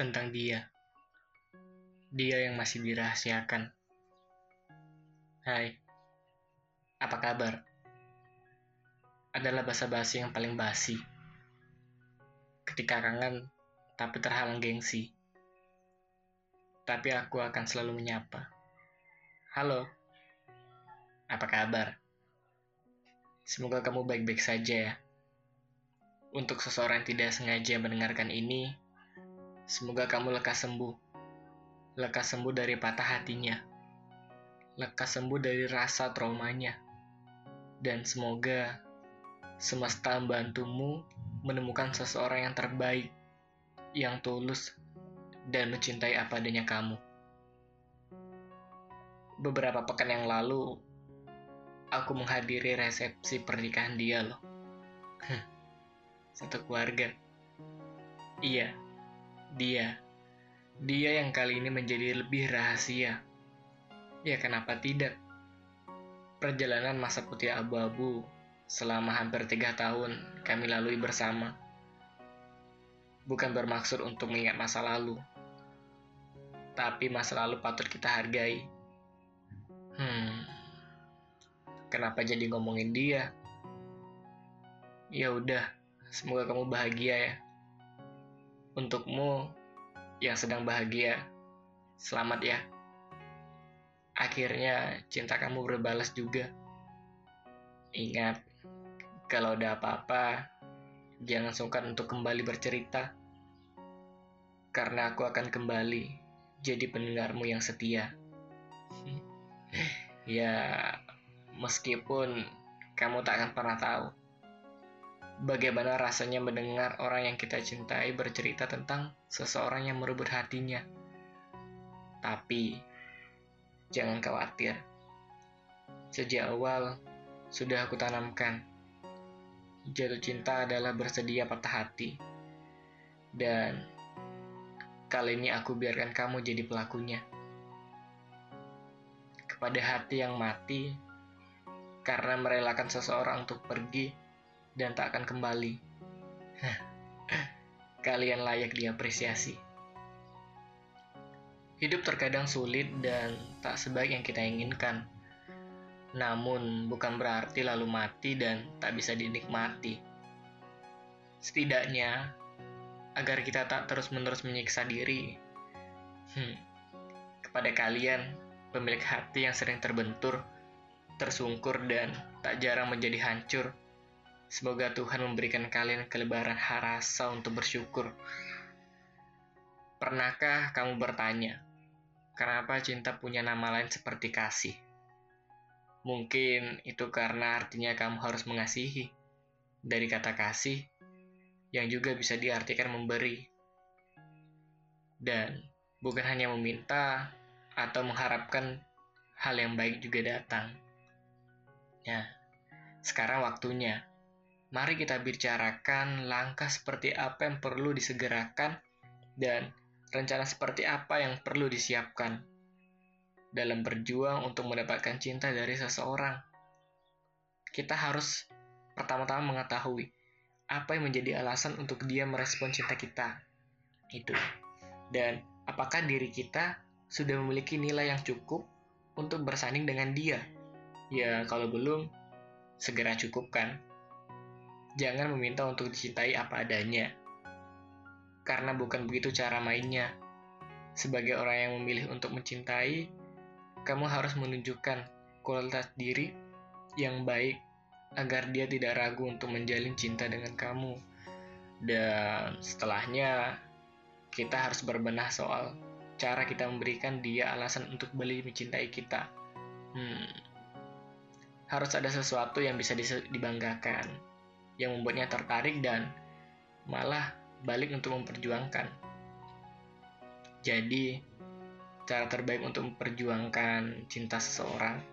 tentang dia. Dia yang masih dirahasiakan. Hai, apa kabar? Adalah basa-basi yang paling basi. Ketika kangen, tapi terhalang gengsi. Tapi aku akan selalu menyapa. Halo, apa kabar? Semoga kamu baik-baik saja ya. Untuk seseorang yang tidak sengaja mendengarkan ini, semoga kamu lekas sembuh. Lekas sembuh dari patah hatinya. Lekas sembuh dari rasa traumanya. Dan semoga semesta membantumu menemukan seseorang yang terbaik, yang tulus, dan mencintai apa adanya kamu. Beberapa pekan yang lalu, aku menghadiri resepsi pernikahan dia loh. Satu keluarga. Iya, dia. Dia yang kali ini menjadi lebih rahasia. Ya kenapa tidak? Perjalanan masa putih abu-abu selama hampir tiga tahun kami lalui bersama. Bukan bermaksud untuk mengingat masa lalu, tapi masa lalu patut kita hargai. Hmm, kenapa jadi ngomongin dia? Ya udah, semoga kamu bahagia ya. Untukmu yang sedang bahagia, selamat ya. Akhirnya cinta kamu berbalas juga. Ingat, kalau ada apa-apa, jangan sungkan untuk kembali bercerita. Karena aku akan kembali jadi pendengarmu yang setia. ya, meskipun kamu tak akan pernah tahu bagaimana rasanya mendengar orang yang kita cintai bercerita tentang seseorang yang merebut hatinya. Tapi, jangan khawatir. Sejak awal, sudah aku tanamkan. Jatuh cinta adalah bersedia patah hati. Dan, kali ini aku biarkan kamu jadi pelakunya. Kepada hati yang mati, karena merelakan seseorang untuk pergi, dan tak akan kembali. Kalian layak diapresiasi. Hidup terkadang sulit dan tak sebaik yang kita inginkan. Namun, bukan berarti lalu mati dan tak bisa dinikmati. Setidaknya, agar kita tak terus-menerus menyiksa diri. Hmm, kepada kalian, pemilik hati yang sering terbentur, tersungkur, dan tak jarang menjadi hancur, Semoga Tuhan memberikan kalian kelebaran harasa untuk bersyukur. Pernahkah kamu bertanya, kenapa cinta punya nama lain seperti kasih? Mungkin itu karena artinya kamu harus mengasihi. Dari kata kasih, yang juga bisa diartikan memberi. Dan bukan hanya meminta atau mengharapkan hal yang baik juga datang. Ya, sekarang waktunya mari kita bicarakan langkah seperti apa yang perlu disegerakan dan rencana seperti apa yang perlu disiapkan dalam berjuang untuk mendapatkan cinta dari seseorang. Kita harus pertama-tama mengetahui apa yang menjadi alasan untuk dia merespon cinta kita. Itu. Dan apakah diri kita sudah memiliki nilai yang cukup untuk bersanding dengan dia? Ya, kalau belum, segera cukupkan. Jangan meminta untuk dicintai apa adanya. Karena bukan begitu cara mainnya. Sebagai orang yang memilih untuk mencintai, kamu harus menunjukkan kualitas diri yang baik agar dia tidak ragu untuk menjalin cinta dengan kamu. Dan setelahnya, kita harus berbenah soal cara kita memberikan dia alasan untuk beli mencintai kita. Hmm, harus ada sesuatu yang bisa dibanggakan yang membuatnya tertarik dan malah balik untuk memperjuangkan. Jadi, cara terbaik untuk memperjuangkan cinta seseorang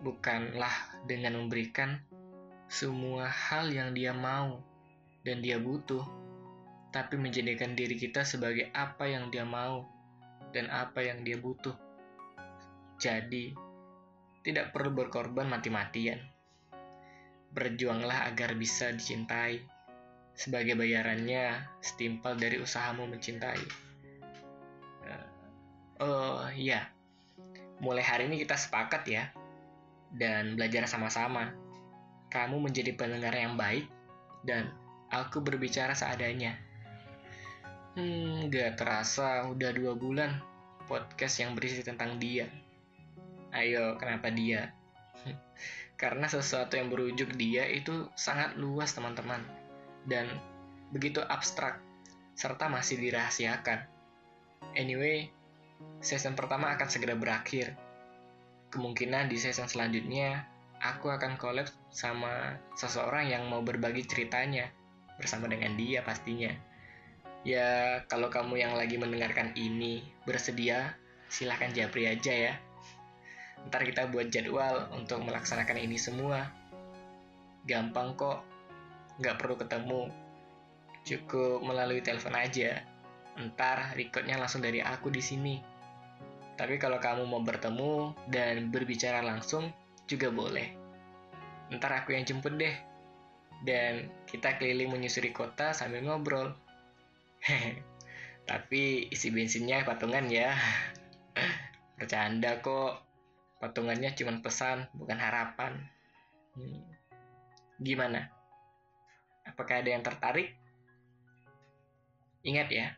bukanlah dengan memberikan semua hal yang dia mau dan dia butuh, tapi menjadikan diri kita sebagai apa yang dia mau dan apa yang dia butuh. Jadi, tidak perlu berkorban mati-matian. Berjuanglah agar bisa dicintai. Sebagai bayarannya, setimpal dari usahamu mencintai. Oh iya, mulai hari ini kita sepakat ya, dan belajar sama-sama. Kamu menjadi pendengar yang baik, dan aku berbicara seadanya. Hmm, gak terasa udah dua bulan podcast yang berisi tentang dia. Ayo, kenapa dia? Karena sesuatu yang berujuk dia itu sangat luas teman-teman. Dan begitu abstrak, serta masih dirahasiakan. Anyway, season pertama akan segera berakhir. Kemungkinan di season selanjutnya, aku akan collab sama seseorang yang mau berbagi ceritanya, bersama dengan dia pastinya. Ya, kalau kamu yang lagi mendengarkan ini bersedia, silahkan japri aja ya. Ntar kita buat jadwal untuk melaksanakan ini semua. Gampang kok, nggak perlu ketemu. Cukup melalui telepon aja. Ntar recordnya langsung dari aku di sini. Tapi kalau kamu mau bertemu dan berbicara langsung, juga boleh. Ntar aku yang jemput deh. Dan kita keliling menyusuri kota sambil ngobrol. Tapi isi bensinnya patungan ya. Bercanda kok. Patungannya cuma pesan, bukan harapan. Hmm. Gimana? Apakah ada yang tertarik? Ingat ya,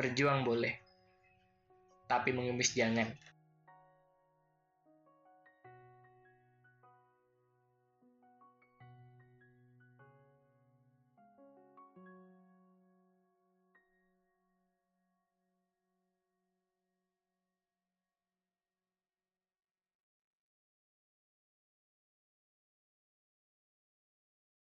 Berjuang boleh, tapi mengemis jangan.